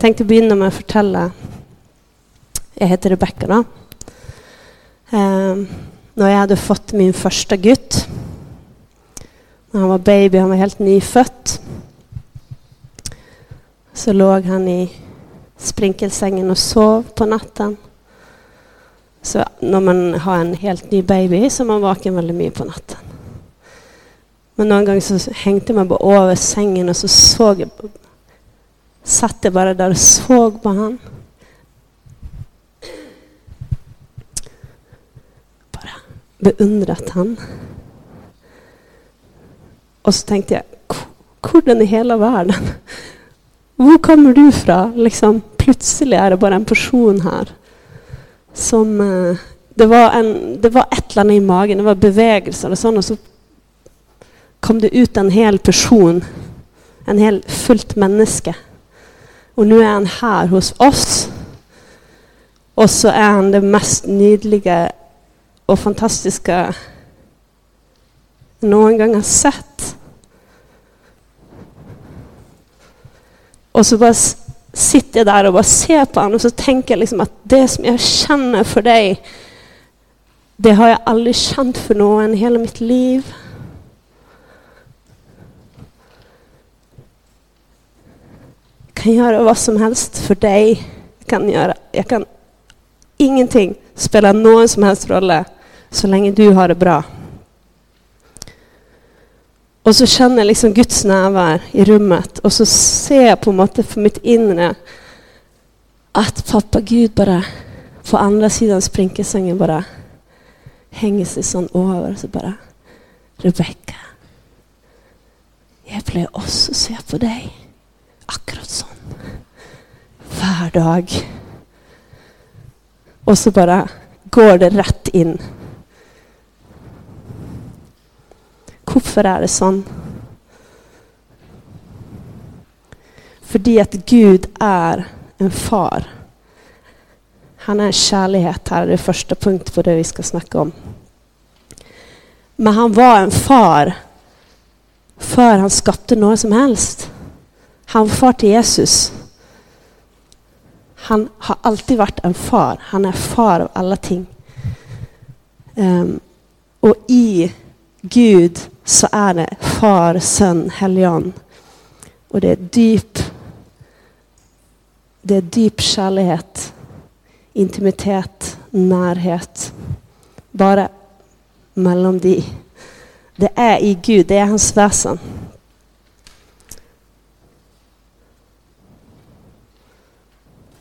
tenkte å begynne med å fortelle Jeg heter Rebekka, da. Eh, når jeg hadde fått min første gutt Når han var baby, han var helt nyfødt, så låg han i sprinkelsengen och sov på natten. Så när man har en helt ny baby, så är man vaken väldigt mycket på natten. Men någon gång så hängde man bara över sängen och så såg jag Satt jeg bara där och såg på han. Bara beundrat han. Och så tänkte jag, kurden i hela världen. Var kommer du ifrån? Liksom, plötsligt är det bara en person här. som eh, det, var en, det, var ett eller annat i magen, det var bevägelser och sånt. Och så kom det ut en hel person. En hel fullt människa. Och nu är han här hos oss. Och så är han det mest nydliga och fantastiska någon gång har sett. Och så bara sitter jag där och bara ser på honom och så tänker jag liksom att det som jag känner för dig, det har jag aldrig känt för någon i mitt liv. Kan göra vad som helst för dig. Jag kan, göra, jag kan ingenting Spelar någon som helst roll. så länge du har det bra. Och så känner jag liksom Guds närvaro i rummet. Och så ser jag på något för mitt inre. Att pappa Gud bara på andra sidan sprinkelsängen bara hänger sig sån över. Så bara Rebecka. Jag pleier också se på dig akkurat sån Hver dag. Så bara går det rätt in. Hvorfor är det sånn? Fordi att Gud är en far. Han er kjærlighet. Her er det första punkt på det vi ska snakke om. Men han var en far før han skapte noe som helst. Han far till Jesus. Han har alltid varit en far. Han är far av alla ting. Um, och i Gud så är det Far, Son, Helgon. Och det är dyp Det är dyp kärlek. intimitet, närhet. Bara mellan de. Det är i Gud. Det är hans väsen.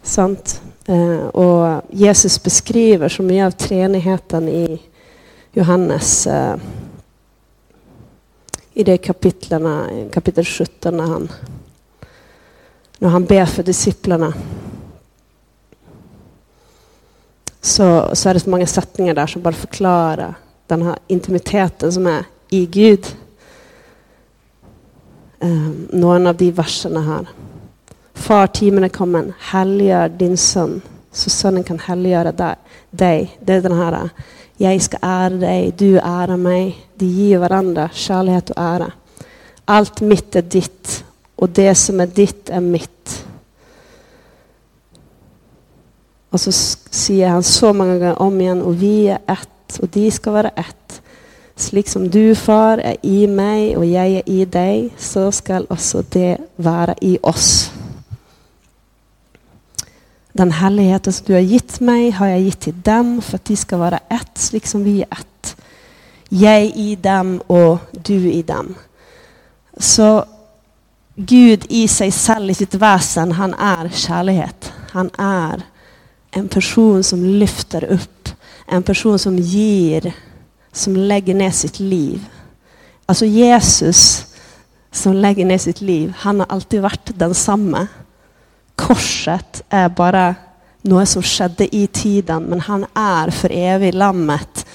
Sant? Eh, och Jesus beskriver så mye av treenigheten i Johannes eh, i de kapitlerna, kapitel 17, när han, när han ber för disciplerna. Så, så, är det så många sättningar där som bara förklarar den här intimiteten som är i Gud. Um, någon av de verserna här. Far, timmen är kommen. Helliggjør din son så sonen kan helliggjøre dig. Det är den här, äh, jag ska ära dig, du ära mig. De ger varandra kärlek och ära. Allt mitt är ditt, och det som är ditt, är mitt. Och så säger han så många gånger om igen, och vi är ett, och de ska vara ett. Slik som du, far, är i mig och jag är i dig, så skall också det vara i oss. Den härligheten som du har gett mig har jag gett till dem för att de ska vara ett, Liksom vi är ett. Jag i dem och du i dem. Så Gud i sig själv i sitt väsen, han är kärlek. Han är en person som lyfter upp, En person som ger, som lägger ner sitt liv. Alltså Jesus som lägger ner sitt liv, han har alltid varit densamme korset är bara något som skedde i tiden, men han är för evigt lammet.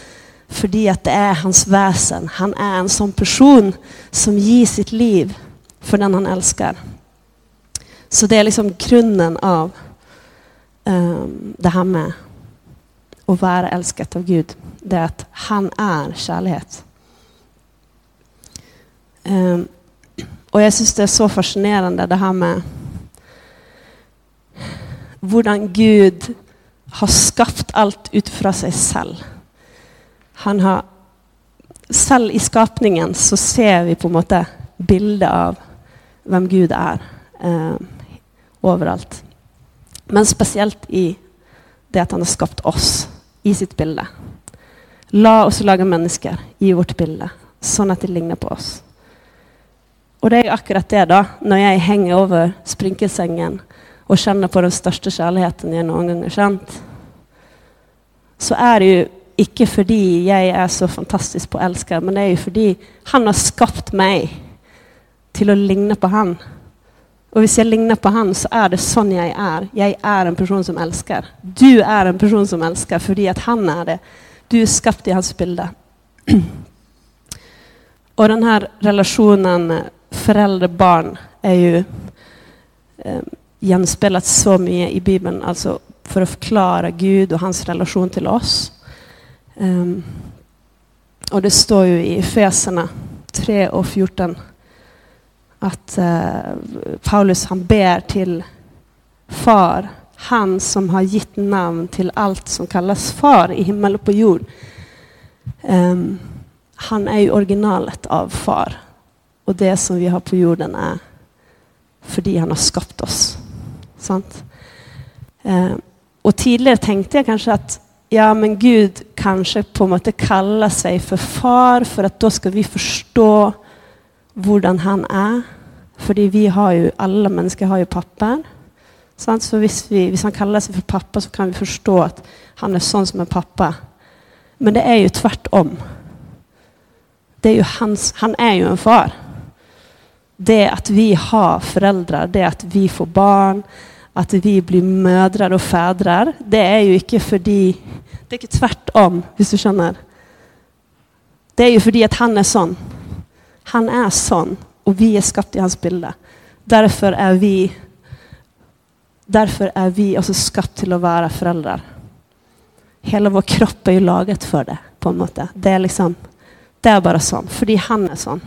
För att det är hans väsen. Han är en sån person som ger sitt liv för den han älskar. Så det är liksom grunden av um, det här med att vara älskad av Gud. Det är att han är kärlek. Um, ehm, och jag syns det är så fascinerande det här med hvordan Gud har skapt alt ut fra seg selv. Han har Selv i skapningen så ser vi på en måte bildet av hvem Gud er eh, overalt. Men spesielt i det at han har skapt oss i sitt bilde. La oss lage mennesker i vårt bilde, sånn at de ligner på oss. Og det er akkurat det, da, når jeg henger over sprinkelsengen och känner på den största kärleken jag någonsin har känt. så är det ju icke för att jag är så fantastisk på att älska. men det är ju för att han har skapat mig till att likna på han. Och om jag ligner på han, så är det sån jag är. Jag är en person som älskar. Du är en person som älskar för att han är det. Du är skapt i hans bild. Och den här relationen förälder-barn är ju... eh, gjenspeilet så mycket i Bibeln, alltså för att förklara Gud och hans relation till oss. Um, och det står ju i Efesene 3 och 14 att uh, Paulus han ber till far, han som har gett namn till allt som kallas far i himmel och på jord. Um, han är ju originalet av far. Och det som vi har på jorden, är för han har skapat oss sånt. Eh, och tidigare tänkte jag kanske att ja, men Gud kanske på något sätt kallar sig för far, för att då ska vi förstå hvordan han är. För vi har ju, alla människor har ju pappaer. Så om vi, han kallar sig för pappa, så kan vi förstå att han är sån som en pappa. Men det är ju tvärtom. Det är ju hans, han är ju en far. Det att vi har föräldrar, det att vi får barn, att vi blir mödrar och fädrar, det är ju inte fordi Det är inte tvärtom, hvis du känner. Det är ju för att han är sån. Han är sån, och vi är skapt i hans bild. Därför är vi Därför är vi också skapt till att vara föräldrar. Hela vår kropp är ju laget för det, på en måte. Det är liksom Det er bare sånn. Fordi han är sån.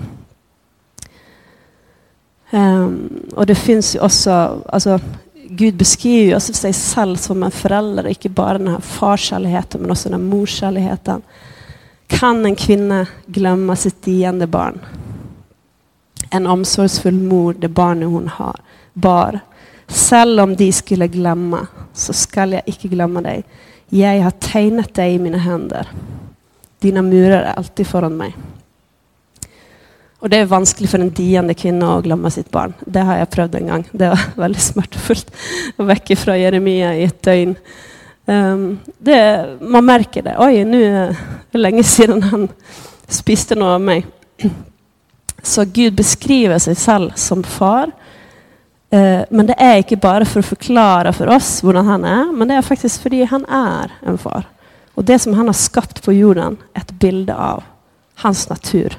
Um, ehm, och det finns ju också, alltså, Gud beskriver oss også sig selv som en forelder, ikke bare denne farskjærligheten, men også denne morskjærligheten. Kan en kvinne glemme sitt diende barn? En omsorgsfull mor, det barnet hun har, bar. Selv om de skulle glemme, så skal jeg ikke glemme deg. Jeg har tegnet deg i mine hender. Dina murer er alltid foran meg. Och det är vanskelig för en diende kvinna att glömma sitt barn. Det har jag prövat en gång. Det var väldigt smärtfullt att väcka från Jeremia i ett dygn. Um, det, man märker det. Oj, nu är det länge sedan han spiste något av mig. Så Gud beskriver sig själv som far. Uh, men det är inte bara för att förklara för oss hur han är. men det är faktiskt för att han är en far. Och det som han har skapat på jorden, ett bild av hans natur.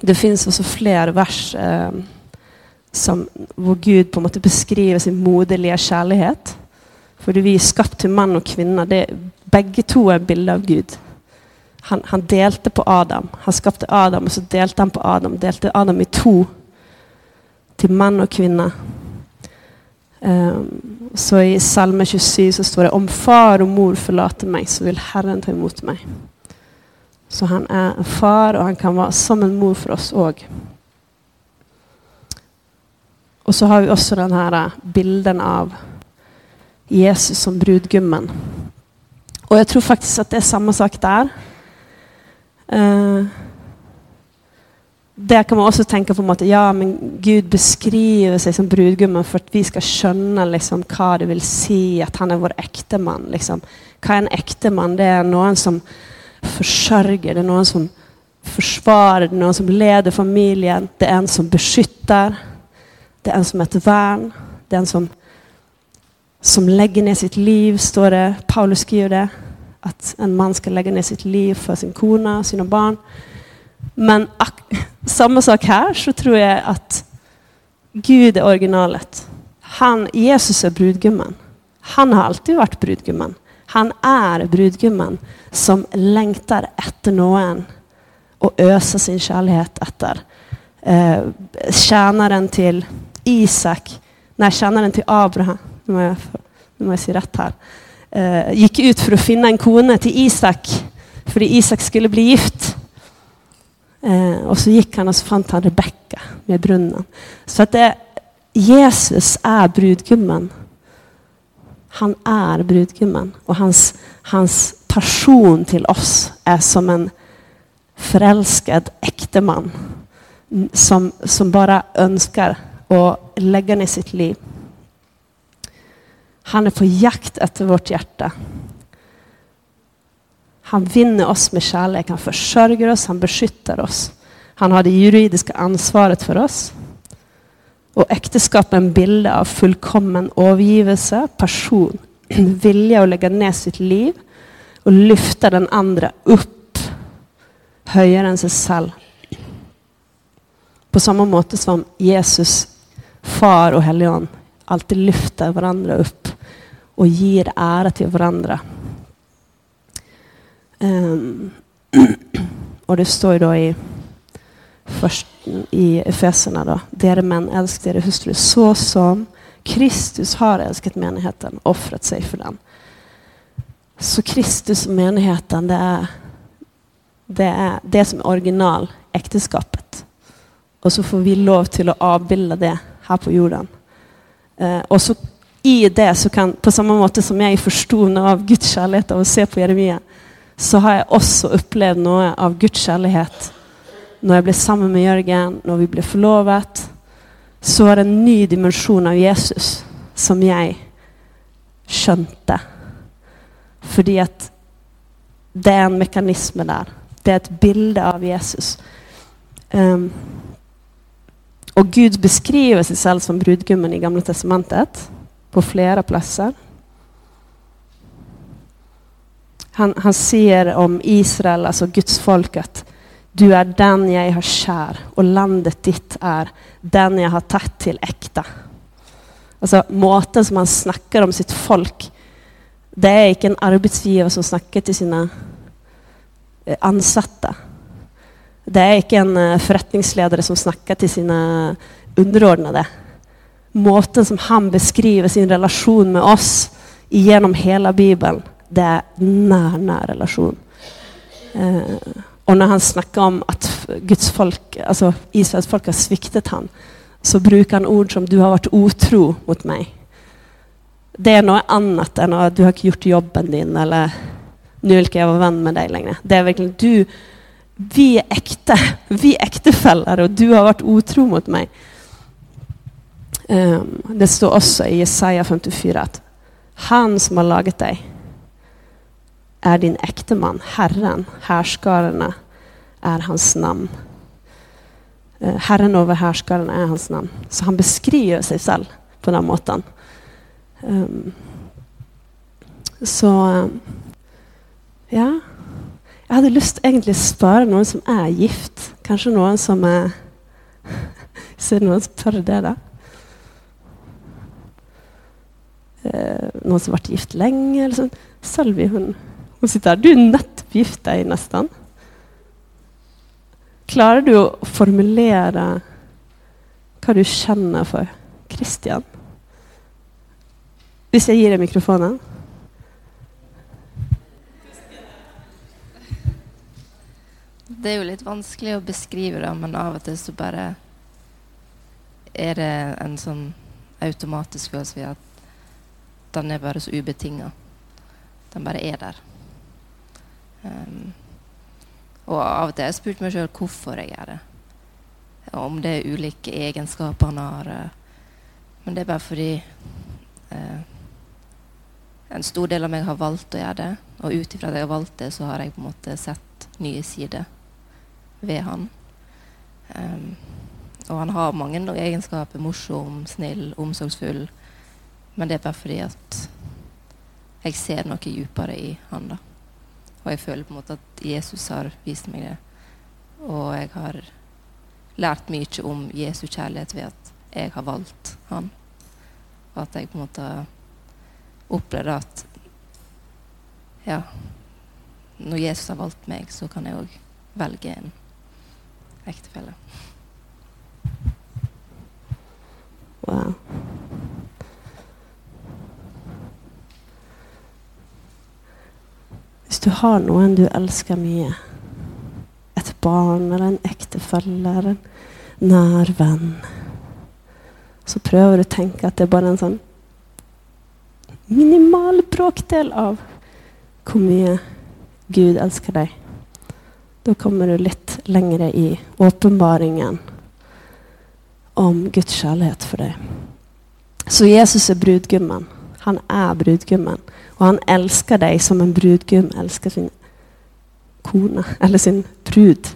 Det finns också fler vers eh, som, hvor Gud på en måte beskriver sin moderlige kjærlighet. Fordi vi er skapt til mann og kvinna. Det, begge to er bilder av Gud. Han, han, delte på Adam. Han skapte Adam, og så delte han på Adam. Delte Adam i to. Til mann og kvinne. Um, så i Salme 27 så står det om far og mor forlater meg, så vil Herren ta imot meg. Så han är en far, och han kan vara som en mor för oss också. Och så har vi också den här äh, bilden av Jesus som brudgummen. Och jag tror faktiskt att det är samma sak där. Eh, det kan man också tänka på att ja, men Gud beskriver sig som brudgummen för att vi ska känna liksom, vad det vill säga, att han är vår ektemann. Liksom. Vad är en äkta man? Det är någon som försörjer, det är någon som försvarar, det är någon som leder familjen. Det är en som beskyttar, Det är en som är ett värn. Det är en som, som lägger ner sitt liv, står det. Paulus skriver det. Att en man ska lägga ner sitt liv för sin kona, sina barn. Men samma sak här, så tror jag att Gud är originalet. Han, Jesus är brudgummen. Han har alltid varit brudgummen. Han är brudgummen som längtar efter någon och öser sin kärlek efter Eh, till Isak Nej, tjänaren till Abraham. nu må jag, nu må jag se rätt här, eh, gick ut för att finna en kone till Isak, för Isak skulle bli gift. Eh, och så gick han och så fann han Rebecka med brunnen. Så att det, Jesus är brudgummen. Han är brudgummen och hans, hans passion till oss är som en förälskad äkteman som, som bara önskar att lägga ner sitt liv. Han är på jakt efter vårt hjärta. Han vinner oss med kärlek, han försörjer oss, han beskyddar oss. Han har det juridiska ansvaret för oss. Och äktenskap är en bild av fullkommen övergivelse, passion, vilja att lägga ner sitt liv och lyfta den andra upp högre än sig själv. På samma måte som Jesus, far och helgon alltid lyfter varandra upp och ger ära till varandra. Um, och det står ju då i, först, i Efeserna då, dere män älskar era hustru så som Kristus har älskat menigheten, offrat sig för den. Så Kristus och menigheten, det är det, är det som är original äktenskapet. Och så får vi lov till att avbilda det här på jorden. Eh, och så i det så kan, på samma måte som jag förstod av Guds kärlek av att se på Jeremia, så har jag också upplevt något av Guds kärlek när jag blev samman med Jörgen, när vi blev förlovat. Så var det en ny dimension av Jesus som jag skönte. För det är en mekanism där. Det är ett bild av Jesus. Um, och Gud beskriver sig själv som brudgummen i Gamla Testamentet på flera platser. Han, han ser om Israel, alltså Guds folk, att du är den jag har kär och landet ditt är den jag har tagit till äkta. Alltså måten som han snackar om sitt folk, det är inte en arbetsgivare som snackar till sina eh, ansatta. Det är inte en eh, förrättningsledare som snackar till sina underordnade. Måten som han beskriver sin relation med oss genom hela Bibeln, det är nära, nära relation. Eh, och när han snackar om att Guds folk, alltså Israels folk har sviktat han, så brukar han ord som du har varit otro mot mig. Det är något annat än att du har inte gjort jobben din eller nu vill jag vara vän med dig längre. Det är verkligen du, vi är äkta, vi är äktefällare och du har varit otro mot mig. Ehm, det står också i Jesaja 54 att han som har lagat dig är din äkteman, Herren, härskararna är hans namn. Eh, Herren över härskararna är hans namn. Så han beskriver sig själv på den måten. Ehm, så eh, ja, jag hade lust egentligen spara någon som är gift. Kanske någon som är... Ser någon som det där? Eh, någon som varit gift länge. Eller så. Sölvi, hon, hon sitter här. Du är nattgift dig nästan. Klarar du att formulera vad du känner för Christian? Om jag ger dig mikrofonen. Det är ju lite vanskligt att beskriva det, men av och till så bara är det en sån automatisk känsla att den är bara så obetingad. Den bara är där. Ehm, um, og av og til har jeg spurt mig själv varför jag gjør det. Om det är olika egenskaper han har. Eh, men det är bara för att uh, en stor del av mig har valt att gjøre det. Och utifrån att jag har valt det så har jag på en måte sett nya sidor ved han. Ehm, um, og han har mange egenskaper. Morsom, snill, omsorgsfull. Men det er bare fordi at jeg ser noe dypere i han. da. Og jeg føler på en måte at Jesus har vist meg det. Og jeg har lært mye om Jesu kjærlighet ved at jeg har valgt han. Og at jeg på en måte opplevde at ja, når Jesus har valgt meg, så kan jeg òg velge en äkta Wow. Du har noen du elsker mye. Et barn eller en ektefelle eller en nær venn. Så prøver du å tenke at det er bare en sånn minimal bråkdel av hvor mye Gud elsker deg. Da kommer du litt längre i åpenbaringen om Guds kjærlighet for deg. Så Jesus er brudgummen. Han er brudgummen. Och han älskar dig som en brudgum älskar sin kona eller sin brud.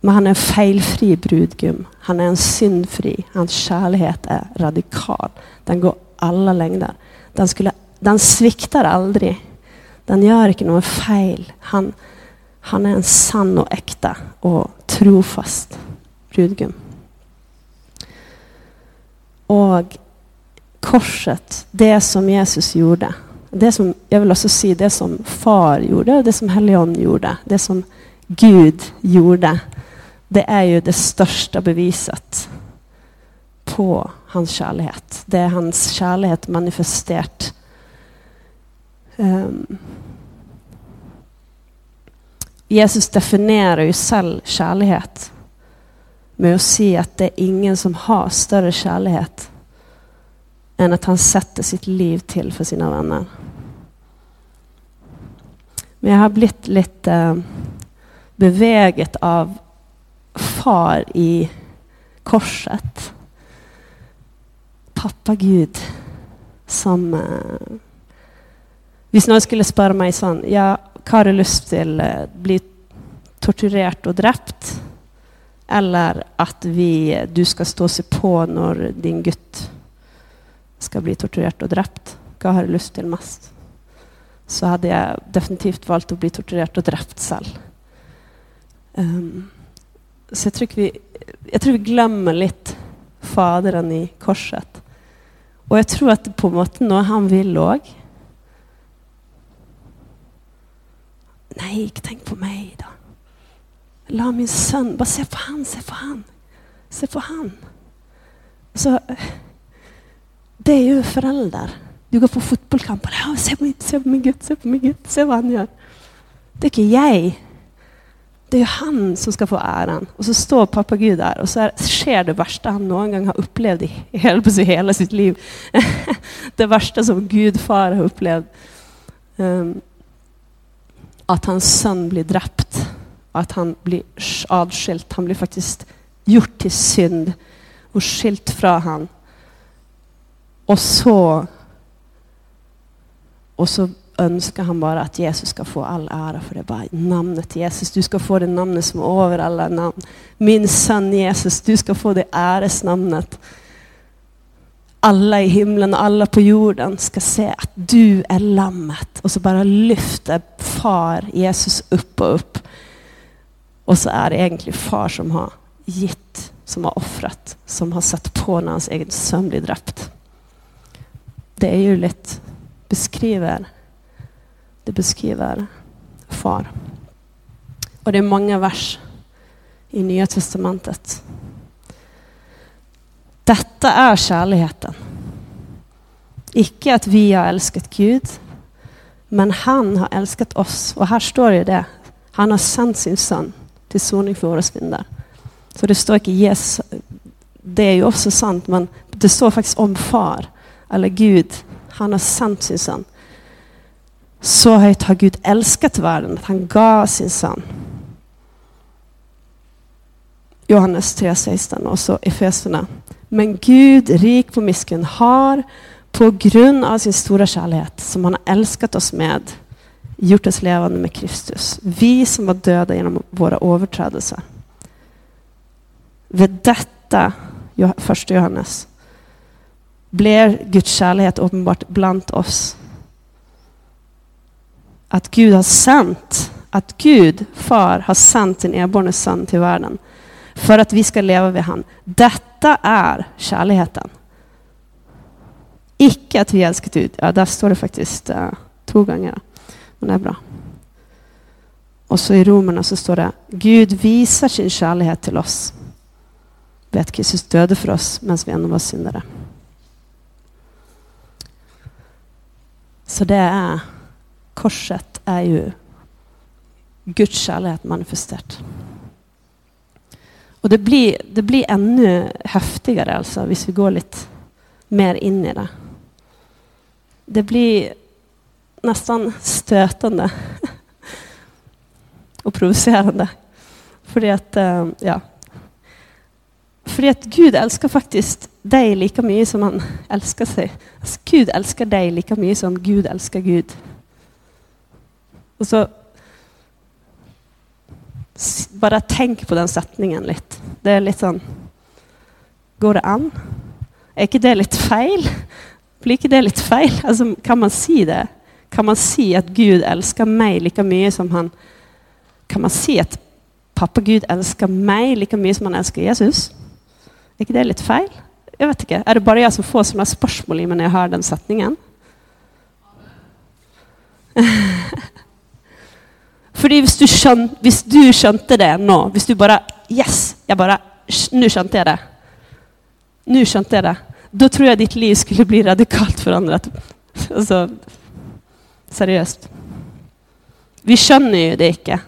Men han är en felfri brudgum. Han är en syndfri. Hans kärlek är radikal. Den går alla längder. Den, skulle, den sviktar aldrig. Den gör inte något fel. Han, han är en sann och äkta och trofast brudgum. Och korset, det som Jesus gjorde det som, jag vill också säga det som far gjorde, det som Helion gjorde. Det som Gud gjorde. Det är ju det största beviset på hans kärlek. Det är hans kärlek manifesterat. um, Jesus definierar ju själv kärlek med att säga att det är ingen som har större kärlek än att han sätter sitt liv till för sina vänner. Men jag har blivit lite beväget av far i korset pappa Gud som Om Hvis noen skulle spørre meg sånn ja, Hva har du lyst til? Eh, bli torturert og drept? Eller at vi, du skal stå og se på når din gutt skal bli torturert og drept? Hva har du lyst til mest? Så hadde jeg definitivt valgt å bli torturert og drept selv. Um, ehm, så jeg tror, vi, jeg tror vi glemmer litt Faderen i korset. Og jeg tror at det på en måte noe han vil òg. Nei, ikke tenk på meg, da. La min sønn Bare se på han, se på han. Se på han. Så det är ju föräldrar. Du går på fotballkamp ja, se, på, se på min gud, se på min Gud, se vad han gör. Det är inte jag. det är ju han som ska få äran. Och så står pappa Gud där och så är, sker det värsta han någon gång har upplevt i hela, hela sitt liv. det värsta som Gud far har upplevt. Um, att hans son blir dräpt. Att han blir avskilt. Han blir faktiskt gjort till synd och skilt från han. Och så och så önskar han bara att Jesus ska få all ära, för det. Bara namnet Jesus. Du ska få det namnet som är över alla namn. Min son Jesus, du ska få det äresnamnet. Alla i himlen och alla på jorden ska se att du är lammet. Och så bara lyfter far Jesus upp och upp. Och så är det egentligen far som har gitt, som har offrat, som har satt på när hans egen sömn blir drept. Det är ju lätt, beskriver det beskriver far. Och det är många vers i Nya testamentet. Detta är kärleken. Icke att vi har älskat Gud, men han har älskat oss. Och här står ju det. Han har sänt sin son till soning för våra synder. Så det står inte Jesus Det är ju också sant, men det står faktiskt om far eller Gud. Han har sendt sin sønn. Så høyt har Gud elsket verden at han ga sin sønn. Johannes 3, 16, også Efesene. Men Gud, rik på miskunn, har på grunn av sin store kjærlighet, som han har elsket oss med, gjort oss levende med Kristus. Vi som var døde gjennom våre overtredelser. Ved dette, 1. Johannes, blir Guds kärlek uppenbart bland oss Att Gud har sänt, att Gud, far, har sänt sin erborne son till världen. För att vi ska leva vid han. Detta är kärleken. Icke att vi älskar Gud. Ja, där står det faktiskt uh, två gånger. Men det är bra. Och så i romerna så står det Gud visar sin kärlek till oss Vet att Kristus döde för oss medan vi ännu var syndare. Så det är, korset är ju Guds kärlek manifesterat. Och det blir, det blir ännu häftigare alltså, om vi går lite mer in i det. Det blir nästan stötande och provocerande. För att, eh, ja. För att Gud älskar faktiskt dig lika mycket som han älskar sig. Alltså, Gud älskar dig lika mycket som Gud älskar Gud. Och så bara tänk på den sättningen lite. Det är lite sån, går det an? Är inte det lite fel? Blir inte det lite fel? Alltså, kan man se det? Kan man se att Gud älskar mig lika mycket som han... Kan man se att pappa Gud älskar mig lika mycket som han älskar Jesus? Är det lite fel? Jag vet inte. Är det bara jag som får sådana spörsmål i mig när jag hör den sättningen? Fordi hvis du, skjøn, hvis du skjønte det nå, hvis du bare Yes! Jeg bare Nå skjønte jeg det. Nå skjønte jeg det. Da tror jeg ditt liv skulle bli radikalt forandret. Altså Seriøst. Vi skjønner jo det ikke.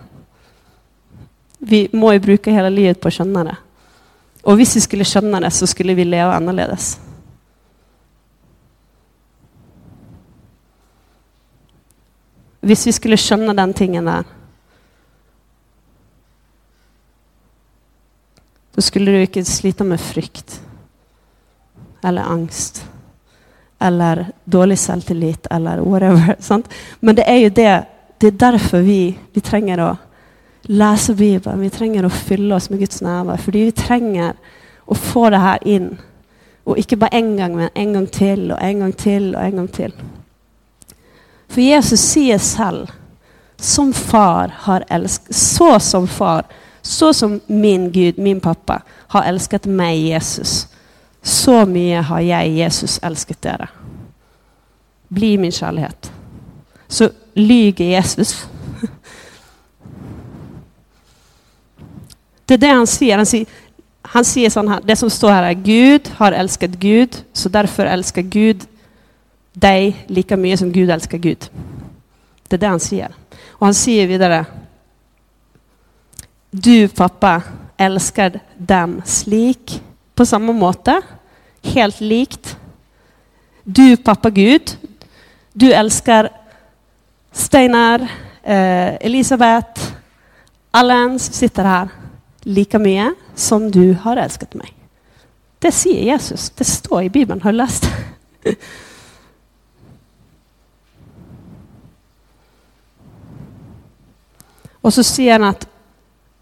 Vi må jo bruke hele livet på å skjønne det. Og hvis vi skulle skjønne det, så skulle vi leve annerledes. Hvis vi skulle skjønne den tingen der, Då skulle du inte slita med frykt. Eller angst. Eller dålig självtillit eller whatever. Sant? Men det är ju det, det är därför vi, vi tränger att läsa Bibeln. Vi tränger att fylla oss med Guds närvaro. För vi tränger att få det här in. Och inte bara en gång, men en gång till och en gång till och en gång till. För Jesus säger själv, som far har älskat, så som far så som min Gud, min pappa, har älskat mig, Jesus, så mycket har jag, Jesus, älskat er. Bli min kärlek. Så lyger Jesus. Det är det han säger. Han säger, han ser sån här, det som står här är Gud har älskat Gud, så därför älskar Gud dig lika mycket som Gud älskar Gud. Det är det han säger. Och han säger vidare, du pappa älskar dem slik, på samma måte, helt likt. Du pappa Gud, du älskar Steinar, eh, Elisabeth, alla som sitter här lika mycket som du har älskat mig. Det säger Jesus. Det står i Bibeln. Har du läst? Och så säger han att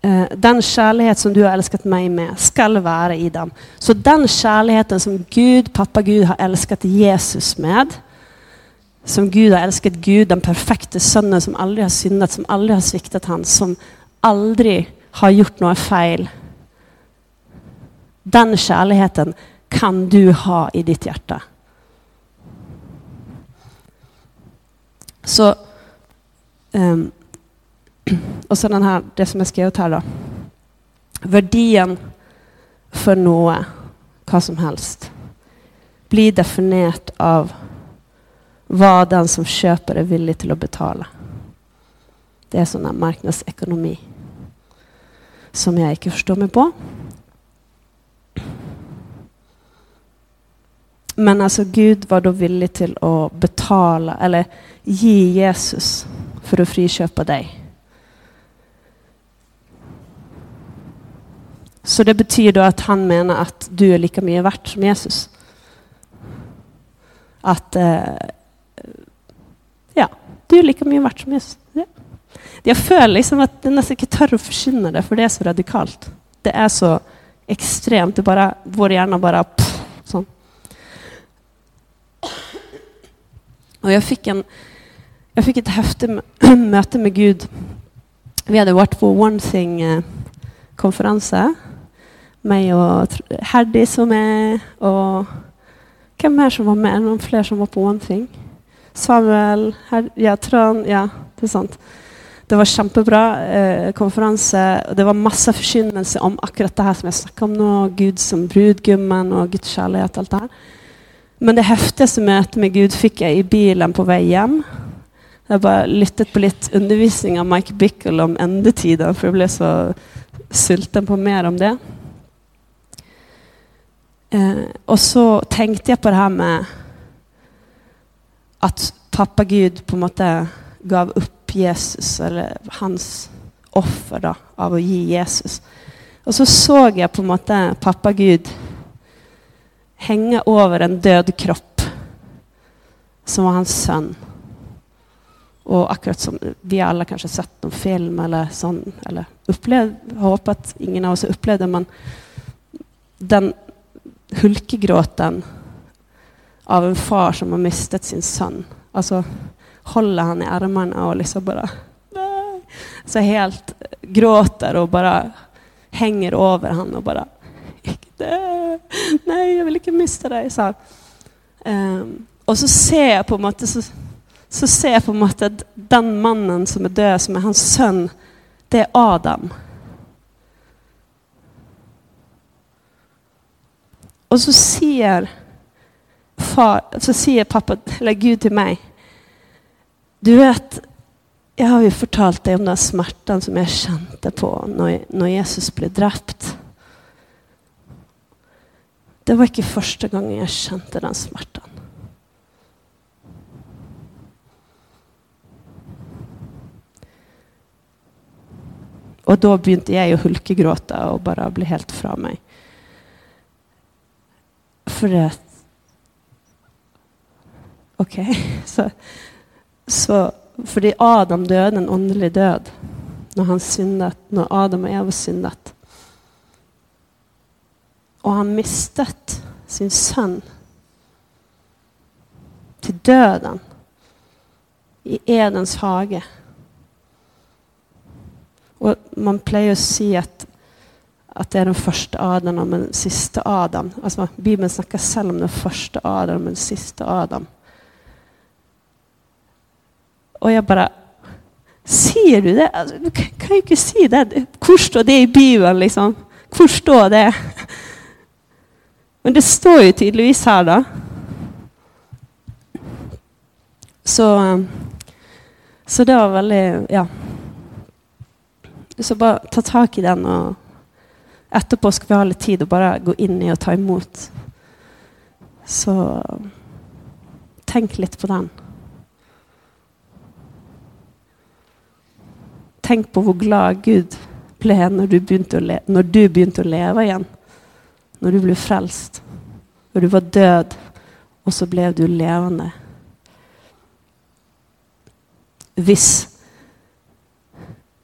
Eh, den kärlek som du har älskat mig med skall vara i dem. Så den kärleken som Gud, pappa Gud har älskat Jesus med, som Gud har älskat Gud, den perfekta sonen som aldrig har syndat, som aldrig har sviktat han, som aldrig har gjort något fel. Den kärleken kan du ha i ditt hjärta. Så um, och så den här, det som jag skrev här då. Värdien för något, vad som helst, blir definierat av vad den som köper är villig till att betala. Det är sån här marknadsekonomi som jag inte förstår mig på. Men alltså Gud var då villig till att betala eller ge Jesus för att friköpa dig. Så det betyder att han menar att du är lika mycket värt som Jesus. Att eh, ja, du är lika mycket värt som Jesus. Jag känner liksom att det nästan inte tör att förkynna det, för det är så radikalt. Det är så extremt. Det bara, vår hjärna bara... Pff, sån. Och jag fick, en, jag fick ett häftigt möte med Gud. Vi hade varit på One Thing-konferensen eh, mig och Herdi som är och vem mer som var med? Någon fler som var på One Thing? Samuel, her, ja, Trön, ja, det är sant. Det var jättebra eh, konferens det var massa förkynnelse om akkurat det här som jag snackade om nu, Gud som brudgummen och Guds kärlek och allt det här. Men det häftigaste mötet med Gud fick jag i bilen på väg hem. Jag bara lyttet på lite undervisning av Mike Bickle om ändetiden, för jag blev så sulten på mer om det. Eh, och så tänkte jag på det här med att pappa Gud på något sätt gav upp Jesus, eller hans offer da, av å gi Jesus. Og så så jeg på en måte pappa Gud henge over en død kropp, som var hans sønn. Och akkurat som vi alla kanske sett någon film eller sån, eller upplevd, hoppas ingen av oss upplevde, men den hulkegråten av en far som har mistet sin son. Alltså håller han i armarna och liksom bara så helt gråter och bara hänger över honom och bara Nej, jag vill inte mista dig, sa um, ehm, Och så ser jag på något så så ser jag på något att den mannen som är död, som är hans son, det är Adam. Och så säger, far, så säger pappa, eller Gud till mig, du vet, jag har ju fortalt dig om den smärtan som jag kände på när, när Jesus blev dräpt. Det var inte första gången jag kände den smärtan. Och då började jag ju hulkegråta och bara bli helt från mig. För att... Okej, okay. så, så... För det är Adam död, en åndelig död. När han syndat, när Adam och Eva syndat. Och han mistet sin son till döden i Edens hage. Och man plejer att si att, att det är den första Adam och den sista Adam. Alltså, Bibeln snackar själv om den första Adam och den sista Adam. Och jag bara Ser du det? Alltså, du kan ju inte se det. Förstå står det i Bibeln? Liksom? Förstå står det? Men det står ju tydligtvis här då. Så, um, så det var väldigt, eh, ja. Så bara ta tag i den och efterpå ska vi ha lite tid att bara gå in i och ta emot. Så tänk lite på den. Tänk på hur glad Gud blev när du begynte när du begynte leva igen. När du blev frälst. När du var död och så blev du levande. Visst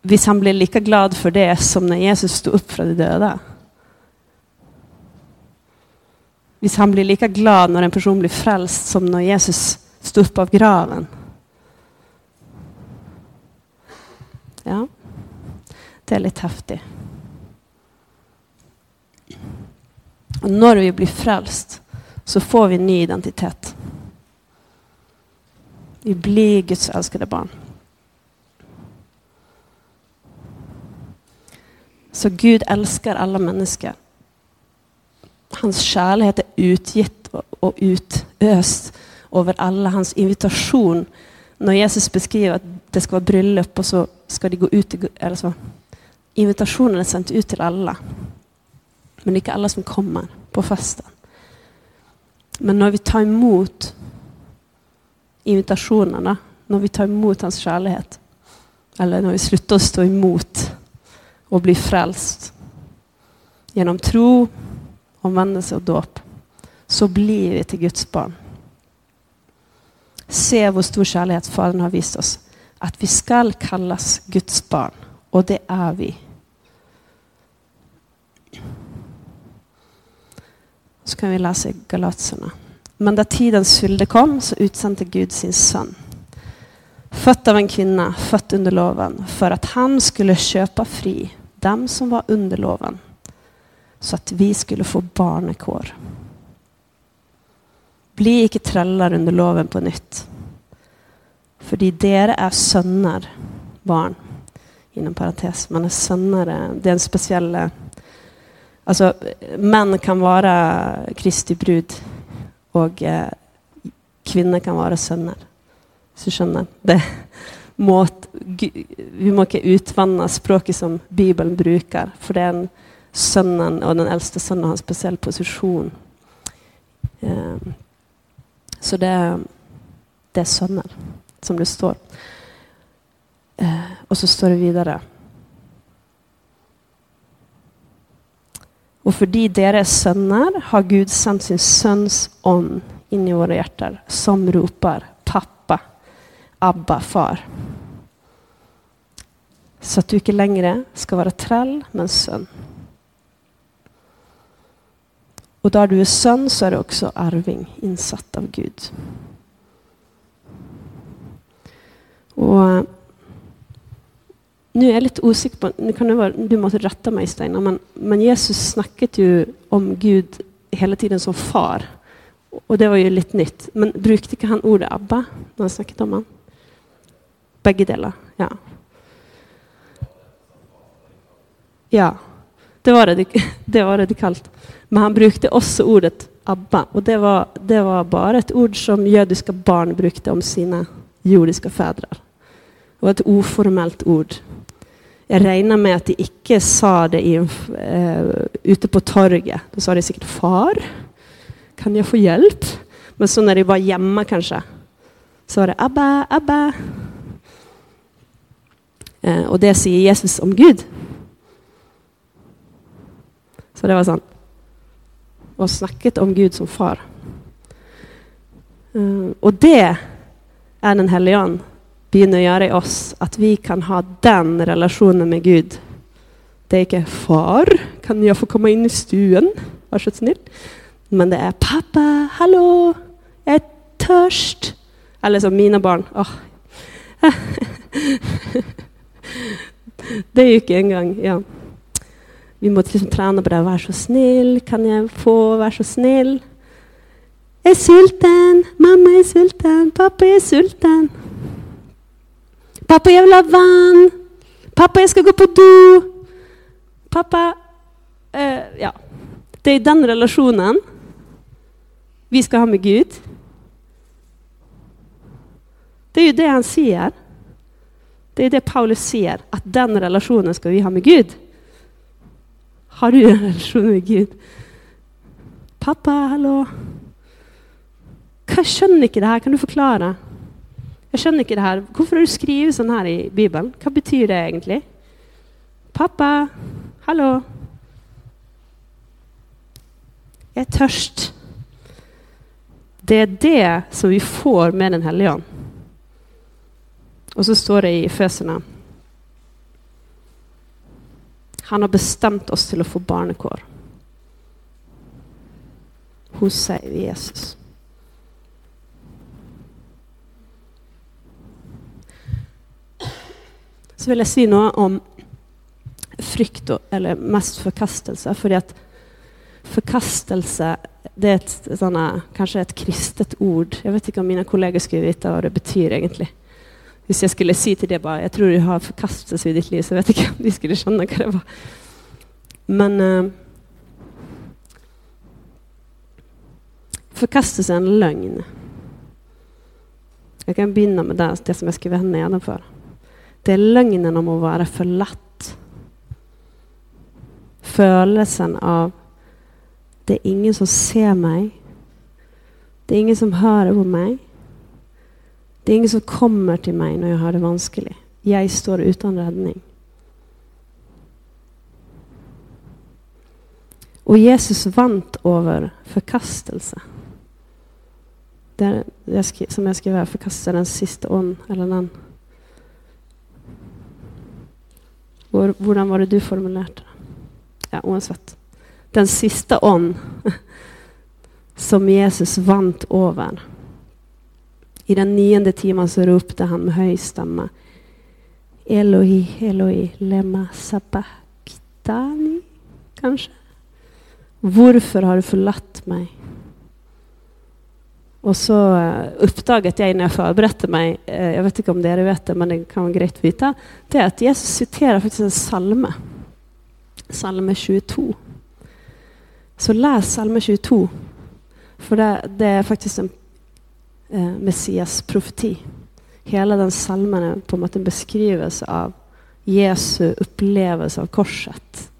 Visst han blir lika glad för det som när Jesus stod upp från de döda. Visst han blir lika glad när en person blir frälst som när Jesus stod upp av graven. Ja, det är lite häftigt. Och när vi blir frälst så får vi en ny identitet. Vi blir Guds älskade barn. Så Gud älskar alla människor. Hans kärlek är utgitt och utöst över alla. Hans invitation. När Jesus beskriver att det ska vara bröllop och så ska de gå ut. Eller så. Invitationen är sänd ut till alla. Men det är inte alla som kommer på festen. Men när vi tar emot invitationerna, när vi tar emot hans kärlek, eller när vi slutar stå emot och bli frälst genom tro, omvändelse och dop, så blir vi till Guds barn. Se vår stor kärlek Fadern har visat oss. Att vi skall kallas Guds barn. Och det är vi. Så kan vi läsa i Galaterna. Men när tidens fylde kom så utsände Gud sin son. Född av en kvinna, född under loven, för att han skulle köpa fri dem som var under loven, så att vi skulle få barnekår. Bli icke trallar under loven på nytt. För dere är sønner, barn. Inom parentes, man är sønner. Eh, det är en speciell... Eh, alltså, män kan vara Kristi brud och eh, kvinnor kan vara söner. Så skjønner. Det, måt, vi må ikke utvanne språket som Bibelen bruker, for det er en sønnen og den eldste sønnen har en spesiell posisjon. Eh, så det, det, är sønner, som det står. Eh, och så står det vidare. Och för de deras söner har Gud sänt sin sønns ånd in i våra hjärtan som ropar 'pappa', 'Abba, far'. Så att du inte längre ska vara träll, men sön. Och där du är son så är du också arving, insatt av Gud. Och eh, nu är jag lite osäker på nu kan være, Du måste rätta mig, Steinar, men, men, Jesus snackade ju om Gud hela tiden som far. Och det var ju lite nytt. Men brukade inte han ordet 'Abba' när han snackade om han? Bägge delar, Ja. Ja. Det var, radik det var radikalt. Men han brukade också ordet Abba. Och det var, det var, bara ett ord som judiska barn brukade om sina judiska fäder. Det var ett oformellt ord. Jag regner med att de inte sa det i, uh, ute på torget. Då sa de säkert 'Far, kan jag få hjälp? Men så när de var hemma kanske, så var det 'Abba, Abba'. Uh, och det säger Jesus om Gud. Så det var sånn Og snakket om Gud som far. Eh, och det är Den hellige ånd begynner å gjøre i oss, att vi kan ha den relationen med Gud. Det är inte 'Far, kan jag få komma in i stuen?' Vær så snill. Men det är 'Pappa, hallå, jag är törst. Eller som mina barn. Oh. det gick en gång. ja. Vi måste liksom trene på det. 'Vær så snill, kan jeg få være så snill?' 'Jeg er sulten. Mamma er sulten. Pappa er sulten.' 'Pappa, jeg vil ha vann. Pappa, jeg skal gå på do.' Pappa eh, Ja. Det er den relasjonen vi skal ha med Gud. Det är ju det han säger. Det är det Paulus säger, att den relationen ska vi ha med Gud. Har du en relation med Gud? Pappa, hallå? Jag känner inte det här, Kan du förklara? Jag känner inte det här. Varför har du skrivit sånn här i Bibeln? Vad betyder det egentligen? Pappa, hallå? Jag är törst. Det är det som vi får med Den här ånd. Och så står det i Føsene han har bestämt oss till att få barnekår. Hos sig, Jesus. Så vill jag säga något om frykt, eller mest förkastelse, för att förkastelse, det är ett, sådana, kanske ett kristet ord. Jag vet inte om mina kollegor skulle veta vad det betyder egentligen. Hvis jeg skulle si til dig, bare jeg tror du har forkastelse i ditt liv, så vet jag ikke om de skulle skjønne hva det var. Men eh, uh, Forkastelse er en løgn. Jeg kan begynne med det, det som jeg skriver nedanför. nedenfor. Det er løgnen om å være forlatt. Følelsen av det er ingen som ser meg. Det er ingen som hører på meg. Det er ingen som kommer til meg når jeg har det vanskelig. Jeg står uten redning. Og Jesus vant over forkastelse. Det jag det som jeg skriver, forkaste den siste ånd, eller den Hvor, Hvordan var det du formulerte det? Ja, uansett. Den siste ånd som Jesus vant over. I den nionde timmen så ropte han med høy stämma. Eloi, Eloi, lema sabachthani, Kanske. Varför har du förlatt mig? Och så uh, jag jeg jag förberedde mig, eh, jag vet inte om det vet det, men det kan vara grejt att veta, Det är att Jesus citerar faktiskt en salme. Salme 22. Så läs Salme 22. För det, det är faktiskt en eh, Messias profeti Hela den salmen är på en en beskrivelse av Jesu upplevelse av korset.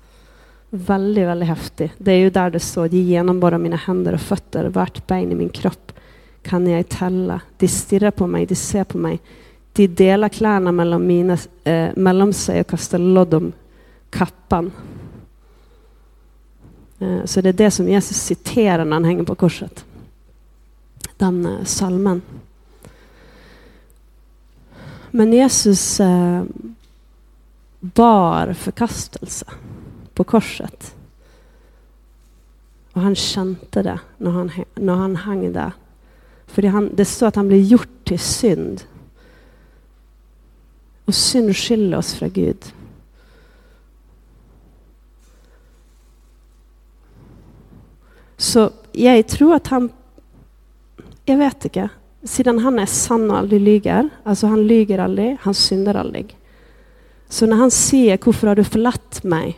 Väldigt, väldigt häftig. Det är ju där det står De bara mina händer och fötter, vart ben i min kropp kan jag tälla. De stirrar på mig, de ser på mig. De delar kläderna mellan, mina, eh, mellan sig och kastar lodd om kappan. Eh, så det är det som Jesus citerar när han hänger på korset. Den salmen. Men Jesus eh, bar förkastelse på korset. Och han kände det när han, när han hang där. För det, han, det står att han blev gjort till synd. Och synd skiljer oss från Gud. Så jag tror att han Jeg vet ikke. Siden han er sann og aldri lyver. Altså, han lyver aldri, han synder aldri. Så når han sier 'Hvorfor har du forlatt meg?'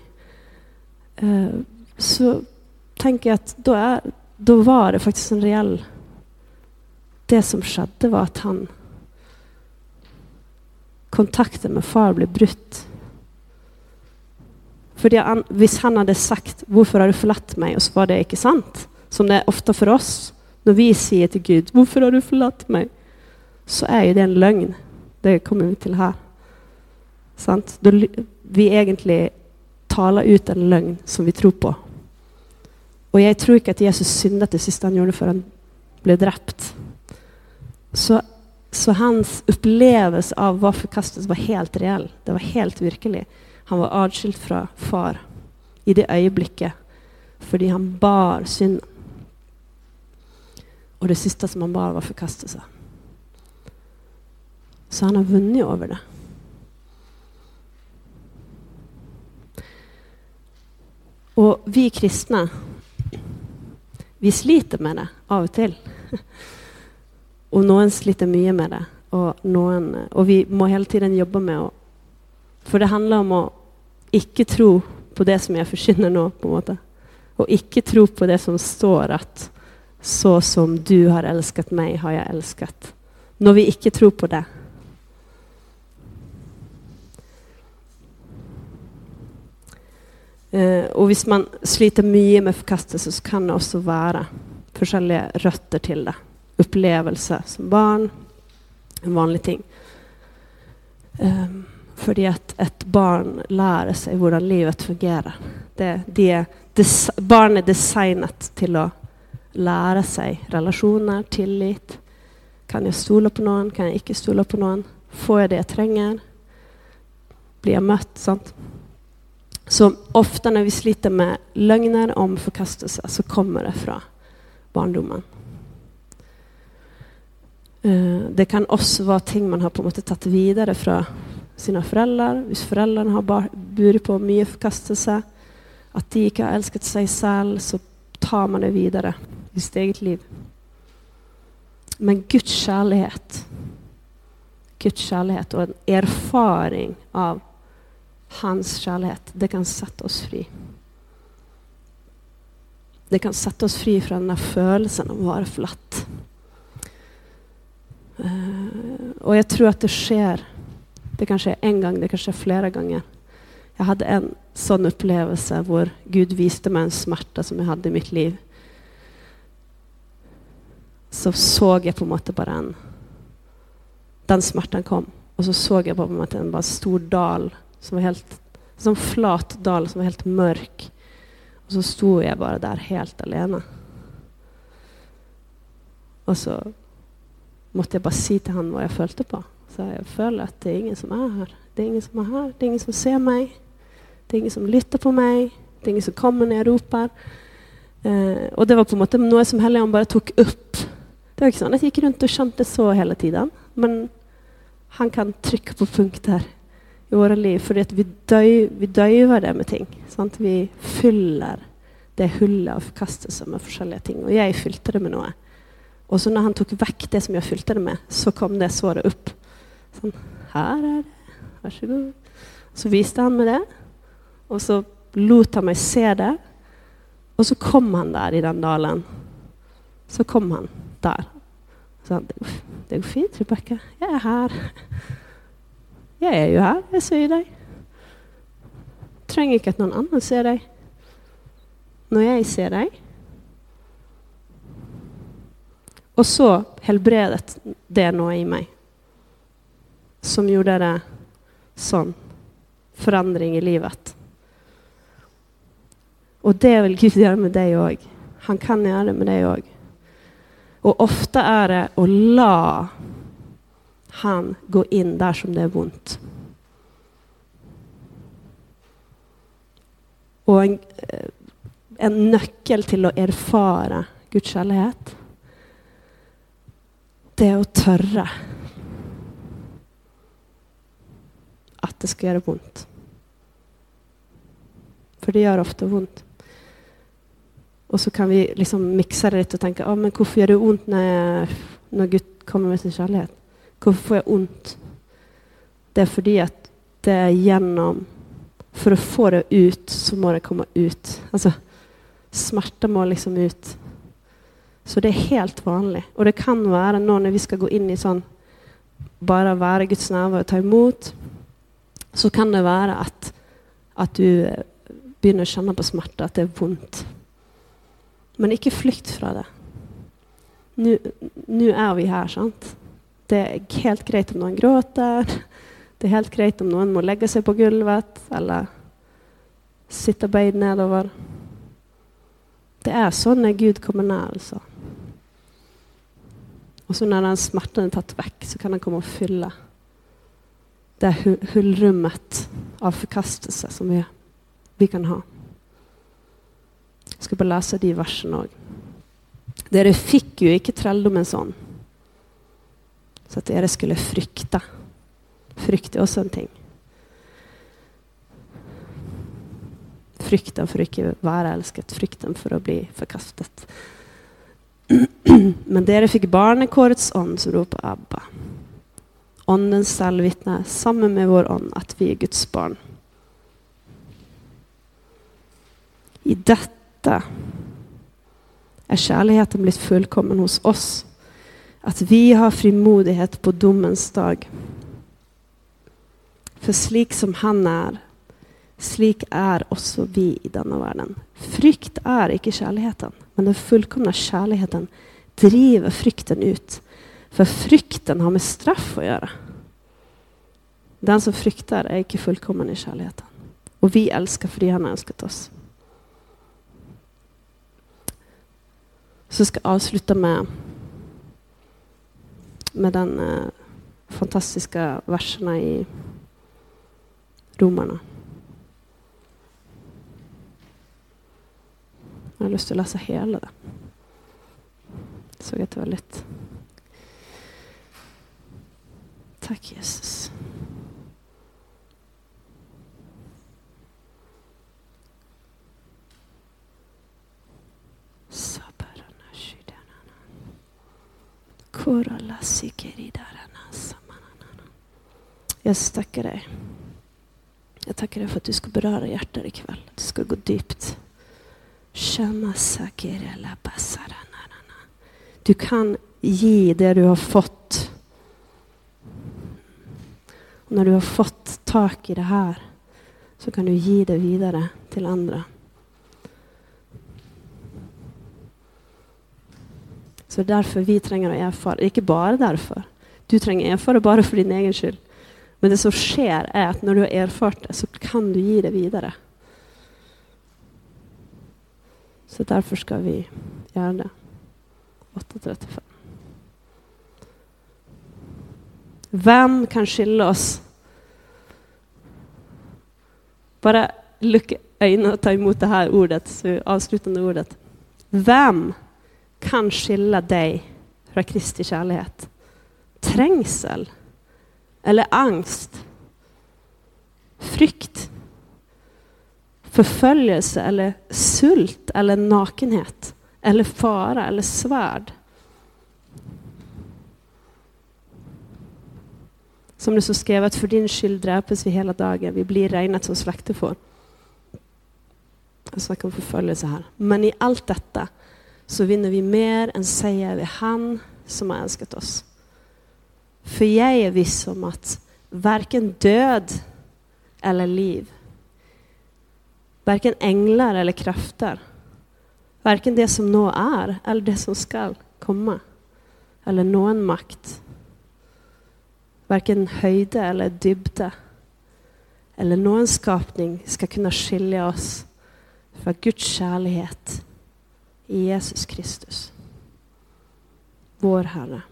Eh, så tänker jag att då, är, då var det faktiskt en reell Det som skedde var att han Kontakten med far blev brutt. För om han hade sagt ”varför har du förlatt mig?' och så var det inte sant, som det är ofta för oss när vi säger till Gud varför har du förlatt mig? så är ju det en lögn. Det kommer vi till här. Sant? Då vi egentligen talar ut en lögn som vi tror på. Och jag tror inte att Jesus syndade det sista han gjorde för han blev dräpt. Så, så hans upplevelse av vad forkastelse var helt reell. Det var helt verkligt. Han var avskild från far i det ögonblicket, för han bar synden. Och det sista som han bar, var förkastelse. Så han har vunnit över det. Och vi kristna, vi sliter med det av och till. Och någon sliter mycket med det. Och, någon, och vi må hela tiden jobba med det. För det handlar om att inte tro på det som jag försvinner nu, på en måte. Och inte tro på det som står at så som du har älskat mig har jag älskat. Når vi ikke tror på det, eh, Och om man sliter mycket med förkastelse så kan det också vara olika rötter till det. Upplevelser som barn, en vanlig ting. Ehm, um, fordi att ett barn lär sig hur livet fungerar. Det, det, er barn är designat till att lära sig relationer, tillit. Kan jag stole på någon? Kan jag inte stole på någon? Får jag det jag tränger? Blir jag mött? sant? Så ofta när vi sliter med lögner om förkastelse så kommer det från barndomen. Eh, det kan också vara ting man har på något måte tatt videre fra sine foreldre. Hvis har burit på mycket förkastelse, att de inte har älskat sig själva, så tar man det vidare i sitt eget liv. Men Guds kärlek. Guds kärlek och en erfaring av hans kärlek det kan sätta oss fri. Det kan sätta oss fri från den här følelsen av att vara flatt. Eh, och jag tror att det sker. Det kanske är en gång, det kanske är flera gånger. Jag hade en sån upplevelse där Gud visade mig en smärta som jag hade i mitt liv. Så såg jeg på en måte bare en Den smerten kom. Og så så jeg på en måte en bare stor dal som var helt en sånn flat dal som var helt mørk. Og så sto jeg bare der helt alene. Og så måtte jeg bare si til han hva jeg følte på. Så jeg føler at det er ingen som er her. Det er ingen som er her. Det er ingen som ser meg. Det er ingen som lytter på meg. Det er ingen som kommer når jeg roper. Eh, og det var på en måte noe som Helion bare tok opp. Det var ikke sånn at jeg gikk rundt og skjønte så hele tiden. Men han kan trycka på punkter i våra liv. Fordi vi, döj, vi, døyver det med ting. Sant? Vi fyller det hullet av förkastelse med olika ting. Och jag fyllde det med något. Och så när han tog bort det som jag fyllde det med, så kom det såret upp. Sånn, här är det. Varsågod. så visade han mig det, Och så lät han mig se det. Och så kom han där i den dalen. Så kom han där. Så, det, Det går fint, Rebecka. Jag är här. Jag är ju här. Jag ser deg. tränger inte att någon annan ser dig. När jag ser dig. Och så helbredet det noe i mig. som gjorde det sån förändring i livet. Och det vill Gud göra med dig också. Han kan göra det med dig också. Och ofta är det att la han gå in där som det är ont. Och en, eh, en nyckel till att erfara Guds kärlek det är att törra att det ska göra ont. För det gör ofta ont. Och så kan vi liksom mixa det lite och tänka, ah, men varför gör det ont när, när Gud kommer med sin kärlek? Varför får jag ont? Det är för att det är genom, för att få det ut så må det komma ut. Alltså, smärta må liksom ut. Så det är helt vanligt. Och det kan vara nu när vi ska gå in i sån, bara vara Guds närvaro och ta emot, så kan det vara att, att du eh, börjar känna på smärta, att det är ont. Men ikke flykt fra det. Nå er vi her, sant? Det er helt greit om noen gråter. Det er helt greit om noen må legge seg på gulvet eller sitte bøyd nedover. Det er sånn når Gud kommer nær. altså. Og så når den smerten er tatt vekk, så kan han komme og fylle det hullrommet av forkastelse som vi, vi kan ha. Jeg skal bare lese de versene òg. Dere fikk jo ikke trelldommen sånn. Så at dere skulle frykte. Frykt er også en ting. Frykten for å ikke være elsket, frykten for å bli forkastet. Men dere fikk barnekårets ånd som roper 'Abba'. Ånden selv vitner sammen med vår ånd at vi er Guds barn. I dette detta är kärleken blivit fullkommen hos oss. Att vi har frimodighet på domens dag. För slik som han är, slik är också vi i denna världen. Frykt är inte kärleken, men den fullkomna kärleken driver frykten ut. För frykten har med straff att göra. Den som fryktar är inte fullkommen i kärleken. Och vi älskar för det han har älskat oss. Så ska jag avsluta med, med den eh, fantastiska verserna i Romarna. Jag har lust att läsa hela det. Såg att det var lätt. Tack Jesus. Så. Jag tackar dig. Jag tackar dig för att du ska beröra hjärtat ikväll. Du ska gå djupt. Du kan ge det du har fått. Och när du har fått tak i det här så kan du ge det vidare till andra. Så det är därför vi tränger att erfara, inte bara därför. Du tränger erfara bara för din egen skull. Men det som sker är att när du har erfart det så kan du ge det vidare. Så därför ska vi göra det. 8.35. Vem kan skilja oss? Bara lucka ögonen och ta emot det här ordet, avslutande ordet. Vem kan skilja dig från Kristi kärlek. Trängsel eller angst, frykt, förföljelse eller sult eller nakenhet eller fara eller svärd. Som det så skrev att för din skyld dräpes vi hela dagen, vi blir regnat som slaktefår. Jag snackar om förföljelse här. Men i allt detta så vinner vi mer än säger vi han som har älskat oss. För jag är viss om att varken död eller liv, varken änglar eller krafter, varken det som nå är eller det som skall komma, eller någon makt, varken höjde eller dybde, eller någon skapning ska kunna skilja oss från Guds kärlek i Jesus Kristus, vår Herre.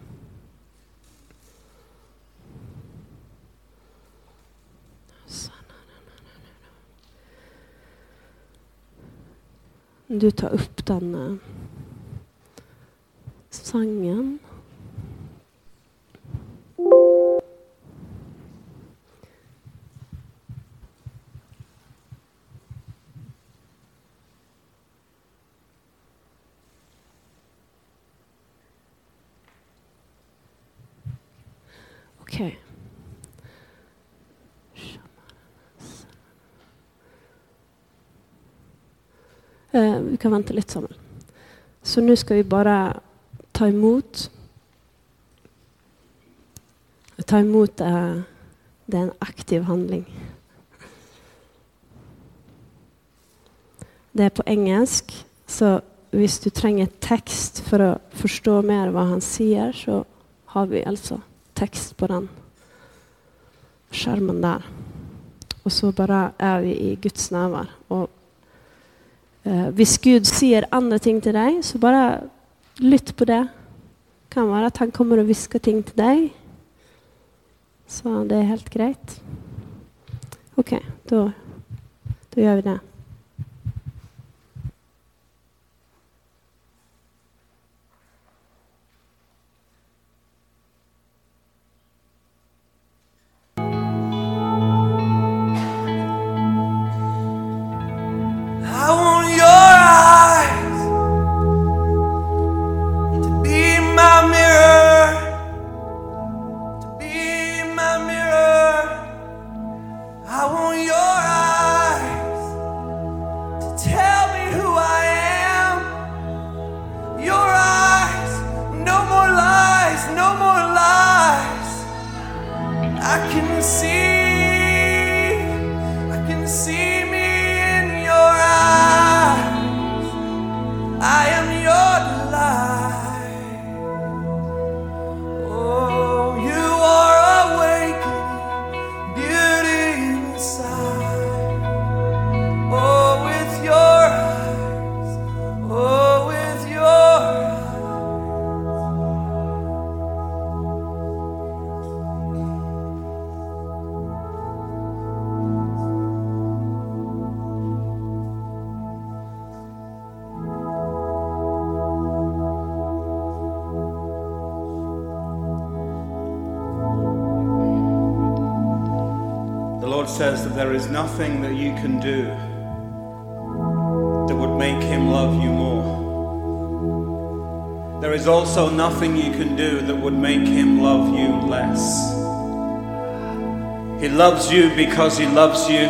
Du tar upp den eh, sangen. Eh, vi kan vänta lite Samuel. Så nu ska vi bara ta emot. Ta emot eh, det är en aktiv handling. Det är på engelsk, så om du tränger text för att förstå mer vad han säger så har vi alltså text på den skärmen där. Och så bara är vi i Guds närvaro. Eh, hvis Gud sier andre ting til deg, så bare lytt på det. Det kan være at han kommer og hvisker ting til deg. Så det er helt greit. OK, då da gjør vi det. Can do that would make him love you more. There is also nothing you can do that would make him love you less. He loves you because he loves you,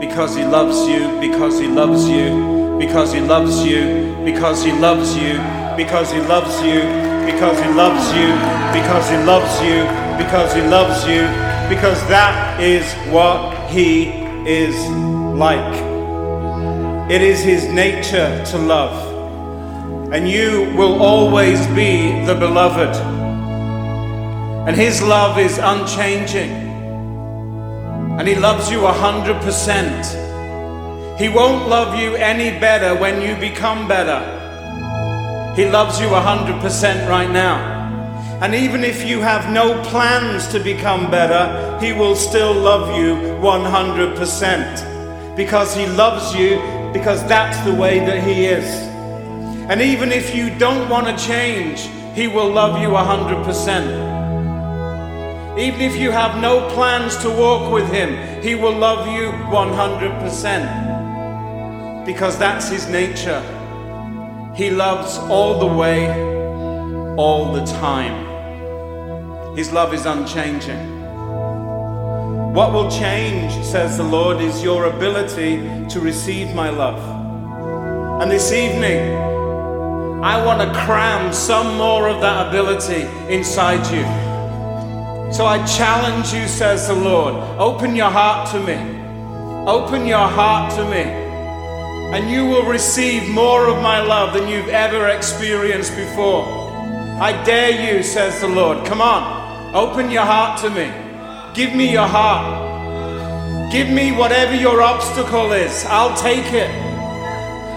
because he loves you, because he loves you, because he loves you, because he loves you, because he loves you, because he loves you, because he loves you, because he loves you, because that is what he is like. It is his nature to love. And you will always be the beloved. And his love is unchanging. And he loves you a hundred percent. He won't love you any better when you become better. He loves you a hundred percent right now. And even if you have no plans to become better, He will still love you 100%. Because He loves you, because that's the way that He is. And even if you don't want to change, He will love you 100%. Even if you have no plans to walk with Him, He will love you 100%. Because that's His nature. He loves all the way, all the time. His love is unchanging. What will change, says the Lord, is your ability to receive my love. And this evening, I want to cram some more of that ability inside you. So I challenge you, says the Lord, open your heart to me. Open your heart to me. And you will receive more of my love than you've ever experienced before. I dare you, says the Lord. Come on, open your heart to me. Give me your heart. Give me whatever your obstacle is. I'll take it.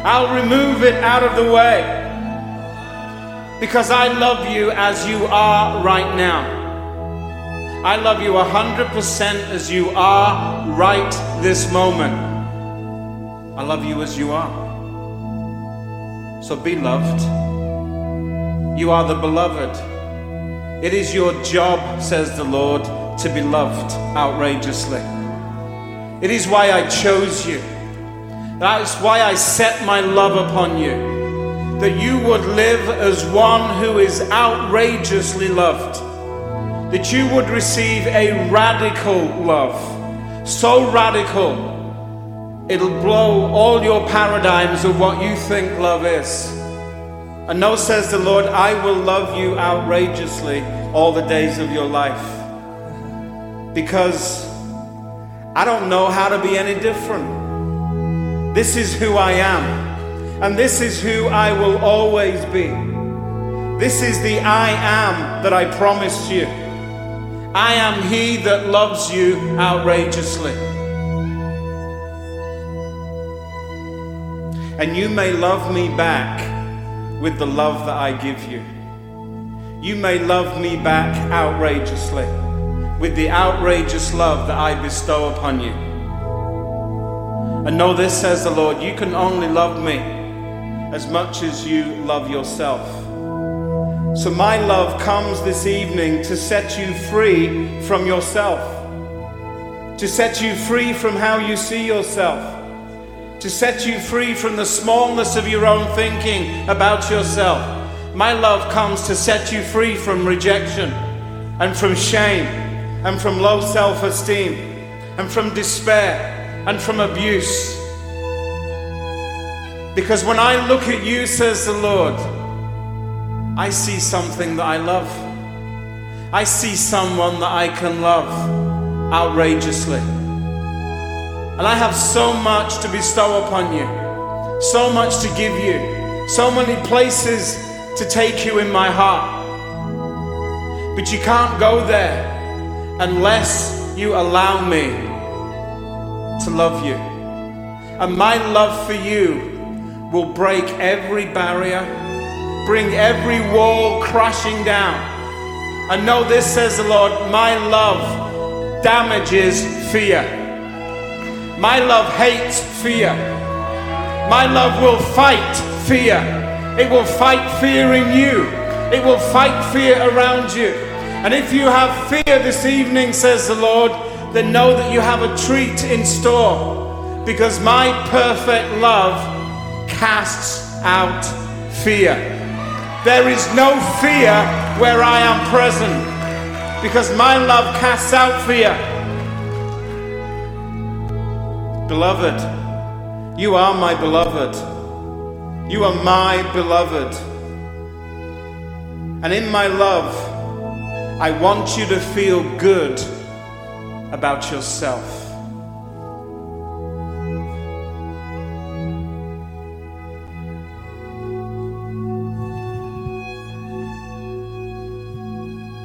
I'll remove it out of the way. Because I love you as you are right now. I love you 100% as you are right this moment. I love you as you are. So be loved. You are the beloved. It is your job, says the Lord, to be loved outrageously. It is why I chose you. That is why I set my love upon you. That you would live as one who is outrageously loved that you would receive a radical love. So radical, it'll blow all your paradigms of what you think love is. And no, says the Lord, I will love you outrageously all the days of your life. Because I don't know how to be any different. This is who I am. And this is who I will always be. This is the I am that I promised you. I am he that loves you outrageously. And you may love me back with the love that I give you. You may love me back outrageously with the outrageous love that I bestow upon you. And know this, says the Lord, you can only love me as much as you love yourself. So, my love comes this evening to set you free from yourself, to set you free from how you see yourself, to set you free from the smallness of your own thinking about yourself. My love comes to set you free from rejection and from shame and from low self esteem and from despair and from abuse. Because when I look at you, says the Lord, I see something that I love. I see someone that I can love outrageously. And I have so much to bestow upon you, so much to give you, so many places to take you in my heart. But you can't go there unless you allow me to love you. And my love for you will break every barrier bring every wall crashing down. And know this, says the Lord, my love damages fear. My love hates fear. My love will fight fear. It will fight fear in you. It will fight fear around you. And if you have fear this evening, says the Lord, then know that you have a treat in store. Because my perfect love casts out fear. There is no fear where I am present because my love casts out fear. Beloved, you are my beloved. You are my beloved. And in my love, I want you to feel good about yourself.